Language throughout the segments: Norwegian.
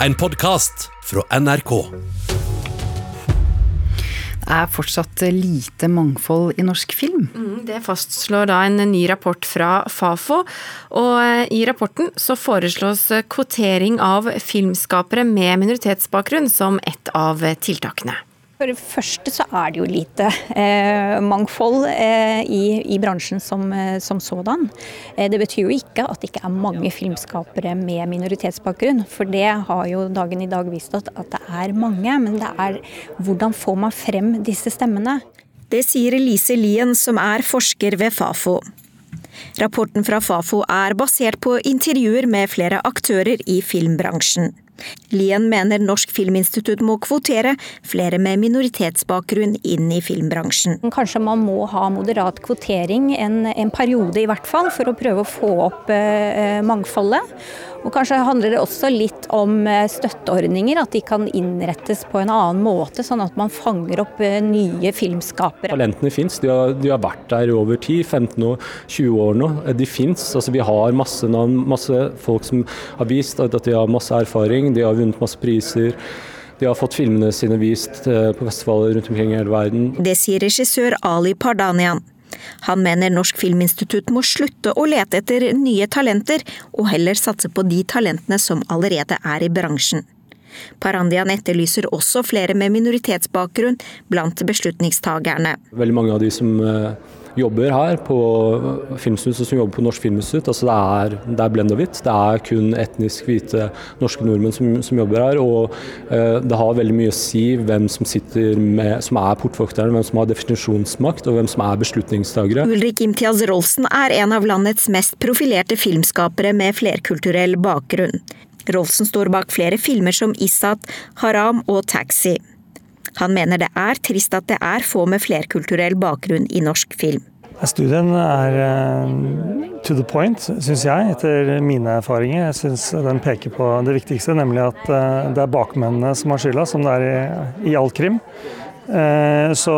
En podkast fra NRK. Det er fortsatt lite mangfold i norsk film. Mm, det fastslår da en ny rapport fra Fafo. Og eh, i rapporten så foreslås kvotering av filmskapere med minoritetsbakgrunn som et av tiltakene. For det første så er det jo lite eh, mangfold eh, i, i, bransjen som, eh, som sådan. Eh, det betyr jo ikke at det ikke er mange filmskapere med minoritetsbakgrunn. For det har jo dagen i dag vist at, at det er mange. Men det er hvordan får man frem disse stemmene? Det sier Elise Lien, som er forsker ved Fafo. Rapporten fra Fafo er basert på intervjuer med flere aktører i filmbransjen. Lien mener Norsk Filminstitutt må kvotere flere med minoritetsbakgrunn inn i filmbransjen. Kanskje man må ha moderat kvotering en, en periode i hvert fall, for å prøve å få opp eh, mangfoldet. Og Kanskje handler det også litt om eh, støtteordninger, at de kan innrettes på en annen måte, sånn at man fanger opp eh, nye filmskapere. Talentene fins, de, de, har vært der i over 10-15 år, 20 år nå. De fins. Altså, vi har masse navn, masse folk som har vist at de har masse erfaring, de har vunnet masse priser. De har fått filmene sine vist eh, på festivaler rundt omkring i hele verden. Det sier regissør Ali Pardanian. Han mener Norsk Filminstitutt må slutte å lete etter nye talenter, og heller satse på de talentene som allerede er i bransjen. Parandian etterlyser også flere med minoritetsbakgrunn blant beslutningstagerne. Veldig mange av de som eh, jobber her på Filminstituttet, som jobber på Norsk Filminstitutt. Altså det, er, er blend og hvitt. Det er kun etnisk hvite norske nordmenn som, som jobber her. Og eh, det har veldig mye å si hvem som sitter med, som er portvokterne, hvem som har definisjonsmakt og hvem som er beslutningstagere. Ulrik Imtiaz Rolfsen er en av landets mest profilerte filmskapere med flerkulturell bakgrunn. Rolfsen står bak flere filmer som Isat, Haram og Taxi. Han mener det er trist at det er få med flerkulturell bakgrunn i norsk film. Studien er uh, to the point, syns jeg, etter mine erfaringer. Jeg syns den peker på det viktigste, nemlig at uh, det er bakmennene som har skylda, som det er i, i all krim. Uh, så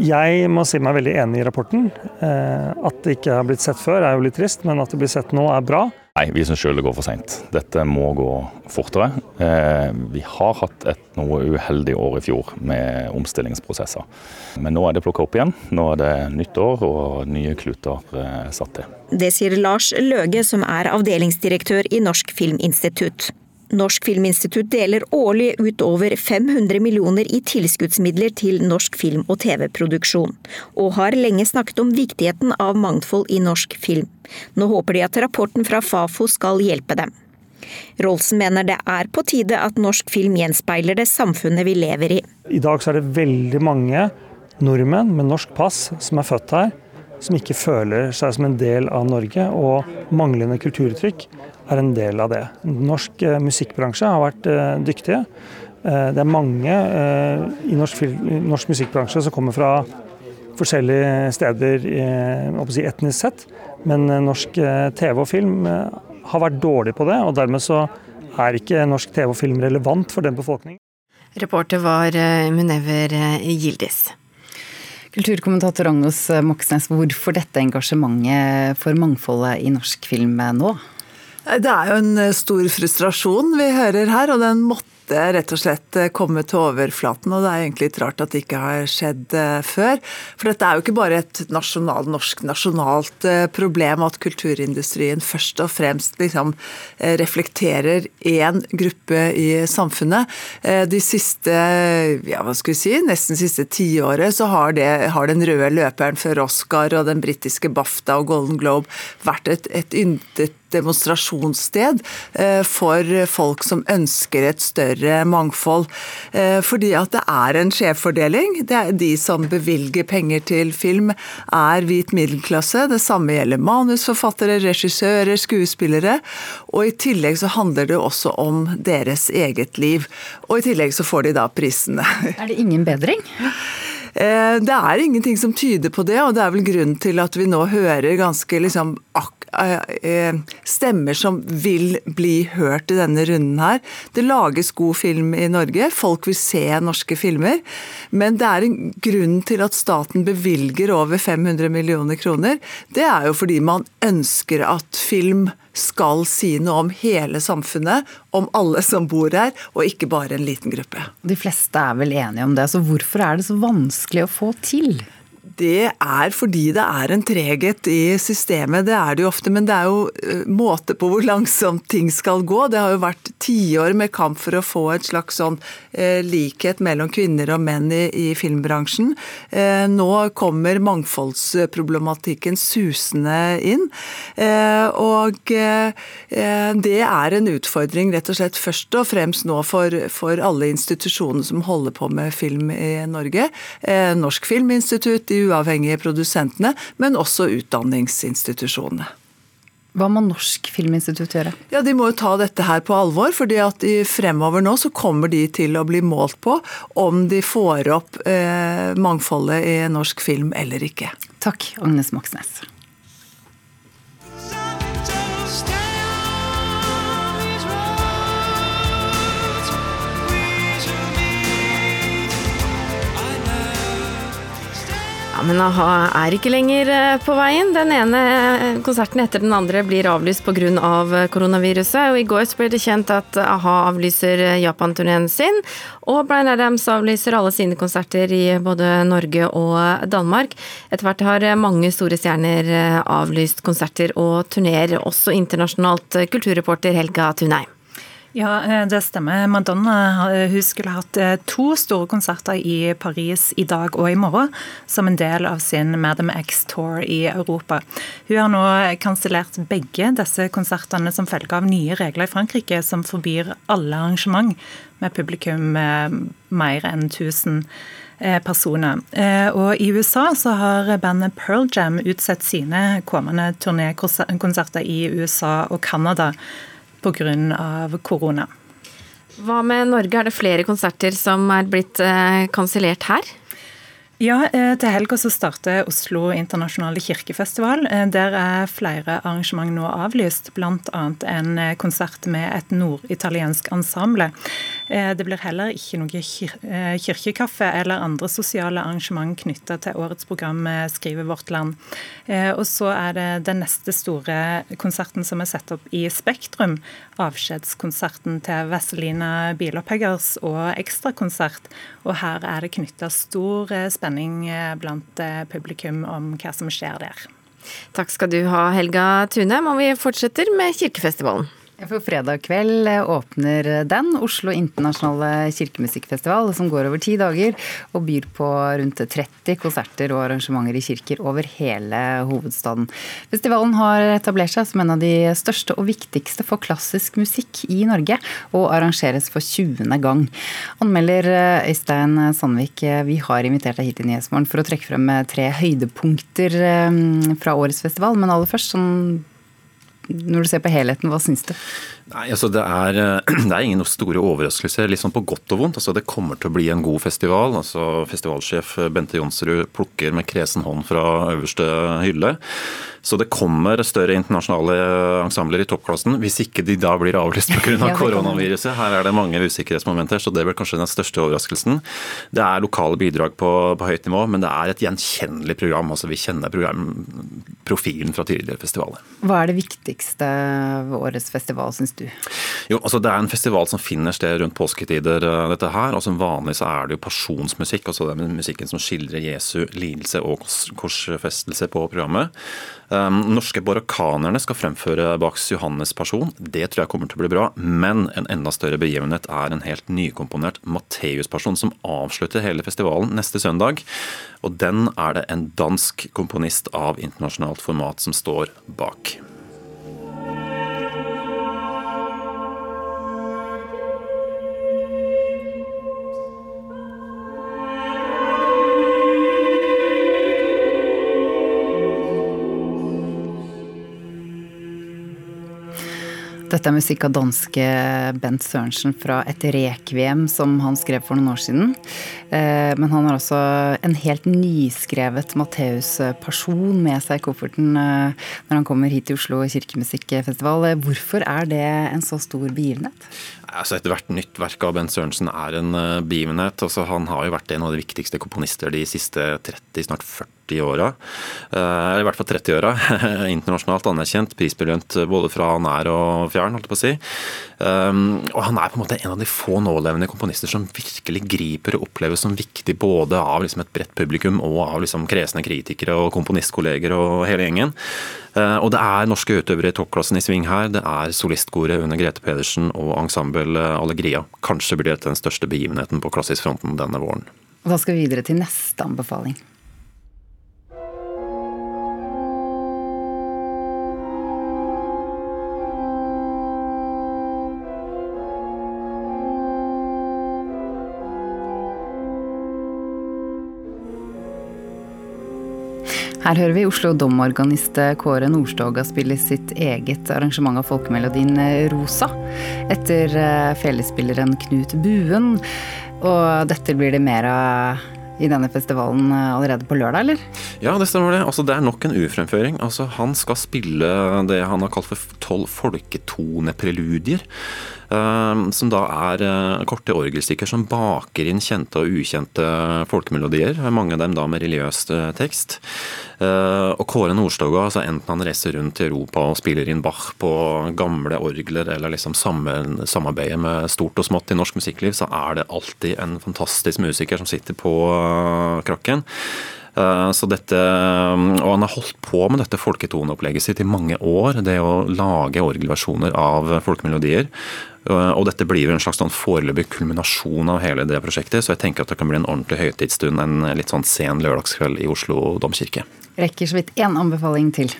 jeg må si meg veldig enig i rapporten. At det ikke har blitt sett før er jo litt trist, men at det blir sett nå er bra. Nei, vi syns sjøl det går for seint. Dette må gå fortere. Eh, vi har hatt et noe uheldig år i fjor med omstillingsprosesser. Men nå er det plukka opp igjen. Nå er det nytt år og nye kluter eh, satt til. Det sier Lars Løge, som er avdelingsdirektør i Norsk Filminstitutt. Norsk Filminstitutt deler årlig ut over 500 millioner i tilskuddsmidler til norsk film- og TV-produksjon, og har lenge snakket om viktigheten av mangfold i norsk film. Nå håper de at rapporten fra Fafo skal hjelpe dem. Rolsen mener det er på tide at norsk film gjenspeiler det samfunnet vi lever i. I dag er det veldig mange nordmenn med norsk pass som er født her, som ikke føler seg som en del av Norge, og manglende kulturuttrykk er en del av det. Norsk eh, musikkbransje har vært eh, dyktige. Eh, det er mange i norsk, norsk musikkbransje som kommer fra forskjellige steder si, etnisk sett, men norsk TV og film har vært dårlig på det, og dermed så er ikke norsk TV og film relevant for den befolkningen. Reporter var Munever Gildis. Kulturkommentator Agnes Moxnes, hvorfor dette engasjementet for mangfoldet i norsk film nå? Det er jo en eh, stor frustrasjon vi hører her, og den måtte rett og slett eh, komme til overflaten. Og det er egentlig litt rart at det ikke har skjedd eh, før. For dette er jo ikke bare et nasjonal, norsk nasjonalt problem at kulturindustrien først og fremst liksom reflekterer én gruppe i samfunnet. De siste, ja hva skal vi si, nesten siste tiåret så har, det, har den røde løperen før Oscar og den britiske BAFTA og Golden Globe vært et, et yndet demonstrasjonssted eh, for folk som ønsker et større mangfold. Eh, fordi at det er en skjevfordeling. De som bevilger penger til film, er hvit middelklasse. Det samme gjelder manusforfattere, regissører, skuespillere. Og i tillegg så handler det også om deres eget liv. Og i tillegg så får de da prisene. Er det ingen bedring? Eh, det er ingenting som tyder på det, og det er vel grunnen til at vi nå hører ganske liksom eh, stemmer som vil bli hørt i denne runden her. Det lages god film i Norge, folk vil se norske filmer. Men det er en grunn til at staten bevilger over 500 millioner kroner. Det er jo fordi man ønsker at film skal si noe om hele samfunnet, om alle som bor her, og ikke bare en liten gruppe. De fleste er vel enige om det, så hvorfor er det så vanskelig å få til? Det er fordi det er en treghet i systemet, det er det jo ofte. Men det er jo eh, måte på hvor langsomt ting skal gå. Det har jo vært tiår med kamp for å få et slags sånn eh, likhet mellom kvinner og menn i, i filmbransjen. Eh, nå kommer mangfoldsproblematikken susende inn. Og det er en utfordring rett og slett først og fremst nå for, for alle institusjonene som holder på med film i Norge. Norsk Filminstitutt, de uavhengige produsentene, men også utdanningsinstitusjonene. Hva må Norsk Filminstitutt gjøre? Ja, De må jo ta dette her på alvor. fordi at fremover nå så kommer de til å bli målt på om de får opp eh, mangfoldet i norsk film eller ikke. Takk, Agnes Moxnes. Men a-ha er ikke lenger eh, på veien. Den ene eh, konserten etter den andre blir avlyst pga. Av koronaviruset. Og I går ble det kjent at a-ha avlyser eh, Japan-turneen sin. Og Bryan Adams avlyser alle sine konserter i både Norge og Danmark. Etter hvert har mange store stjerner avlyst konserter og turneer, også internasjonalt. Kulturreporter Helga Tunheim. Ja, eh, det stemmer. Madonna hun skulle hatt eh, to store konserter i Paris i dag og i morgen, som en del av sin Madam X-tour i Europa. Hun har nå kansellert begge disse konsertene som følge av nye regler i Frankrike som forbyr alle arrangement med publikum mer enn 1000 eh, personer. Og I USA så har bandet Pearl Jam utsatt sine kommende turnékonserter i USA og Canada pga. korona. Hva med Norge, er det flere konserter som er blitt eh, kansellert her? Ja, eh, til helga starter Oslo internasjonale kirkefestival. Eh, der er flere arrangement nå avlyst, bl.a. en konsert med et norditaliensk ensemble. Det blir heller ikke noe kirkekaffe eller andre sosiale arrangement knytta til årets program, skriver Vårt Land. Og så er det den neste store konserten som er satt opp i Spektrum, avskjedskonserten til Vazelina Bilopphøggers og ekstrakonsert. Og her er det knytta stor eh, spenning eh, blant eh, publikum om hva som skjer der. Takk skal du ha, Helga Tunheim, og vi fortsetter med Kirkefestivalen. For fredag kveld åpner den, Oslo internasjonale kirkemusikkfestival, som går over ti dager og byr på rundt 30 konserter og arrangementer i kirker over hele hovedstaden. Festivalen har etablert seg som en av de største og viktigste for klassisk musikk i Norge, og arrangeres for 20. gang. Anmelder Øystein Sandvik, vi har invitert deg hit i Nyhetsmorgen for å trekke frem tre høydepunkter eh, fra årets festival, men aller først sånn når du ser på helheten, hva syns du? Nei, altså det er, det er, ingen store overraskelser, sånn på godt og vondt. Altså det kommer til å bli en god festival. Altså Festivalsjef Bente Jonsrud plukker med kresen hånd fra øverste hylle. Så det kommer større internasjonale ensembler i toppklassen, hvis ikke de da blir avlyst pga. Av koronaviruset. Her er det mange usikkerhetsmomenter, så det blir kanskje den største overraskelsen. Det er lokale bidrag på, på høyt nivå, men det er et gjenkjennelig program. altså Vi kjenner programprofilen fra tidligere festivaler. Hva er det viktigste ved årets festival, syns du? Jo, altså Det er en festival som finner sted rundt påsketider, eh, dette her. og Som vanlig så er det jo pasjonsmusikk, altså den musikken som skildrer Jesu lidelse og korsfestelse på programmet. Um, norske barokkanerne skal fremføre Bachs Johannes person. Det tror jeg kommer til å bli bra. Men en enda større begivenhet er en helt nykomponert Matteus-person som avslutter hele festivalen neste søndag. Og den er det en dansk komponist av internasjonalt format som står bak. Dette er musikk av danske Bent Sørensen fra et rekviem som han skrev for noen år siden. Eh, men han har også en helt nyskrevet Matteus-person med seg i kofferten eh, når han kommer hit til Oslo kirkemusikkfestival. Hvorfor er det en så stor begivenhet? Altså Ethvert nytt verk av Bent Sørensen er en uh, begivenhet. Altså, han har jo vært en av de viktigste komponister de siste 30, snart 40 åra. Uh, eller i hvert fall 30 åra. Internasjonalt anerkjent, prisbelønt både fra nær og fjern, holdt jeg på å si. Um, og han er på en måte en av de få nålevende komponister som virkelig griper og oppleves som viktig både av liksom, et bredt publikum og av liksom, kresne kritikere og komponistkolleger og hele gjengen. Uh, og det er norske utøvere i toppklassen i sving her. Det er solistkoret under Grete Pedersen og ensemble Allegria. Kanskje blir dette den største begivenheten på klassisk fronten denne våren. Da skal vi videre til neste anbefaling. Her hører vi Oslo domorganist Kåre Nordstoga spille sitt eget arrangement av folkemelodien Rosa, etter eh, felespilleren Knut Buen. Og dette blir det mer av i denne festivalen eh, allerede på lørdag, eller? Ja, det stemmer det. Altså, det er nok en ufremføring. Altså, han skal spille det han har kalt for tolv folketonepreludier. Uh, som da er uh, korte orgelstykker som baker inn kjente og ukjente folkemelodier. Mange av dem da med religiøs uh, tekst. og Kåre Nordstoga, altså enten han reiser rundt i Europa og spiller inn Bach på gamle orgler, eller liksom samarbeider med stort og smått i norsk musikkliv, så er det alltid en fantastisk musiker som sitter på krakken. Så dette, og Han har holdt på med dette folketoneopplegget sitt i mange år. Det å lage orgelversjoner av folkemelodier. Og dette blir en slags sånn foreløpig kulminasjon av hele det prosjektet, så jeg tenker at det kan bli en ordentlig høytidsstund en litt sånn sen lørdagskveld i Oslo domkirke. Rekker så vidt én anbefaling til.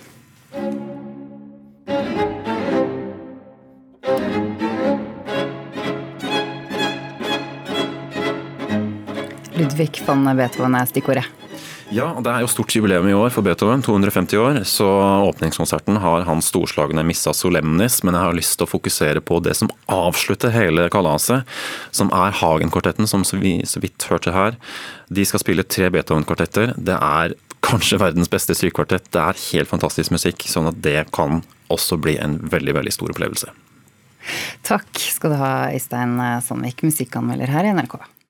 Ludvig van Beethoven er stikkordet. Ja, det er jo stort jubileum i år for Beethoven, 250 år. Så åpningskonserten har hans storslagne Missa Solemnis, men jeg har lyst til å fokusere på det som avslutter hele kalaset, som er Hagen-kvartetten, som vi så vidt hørte her. De skal spille tre Beethoven-kvartetter. Det er kanskje verdens beste strykekvartett. Det er helt fantastisk musikk, sånn at det kan også bli en veldig, veldig stor opplevelse. Takk skal du ha, Øystein Sandvik, musikkanmelder her i NRK.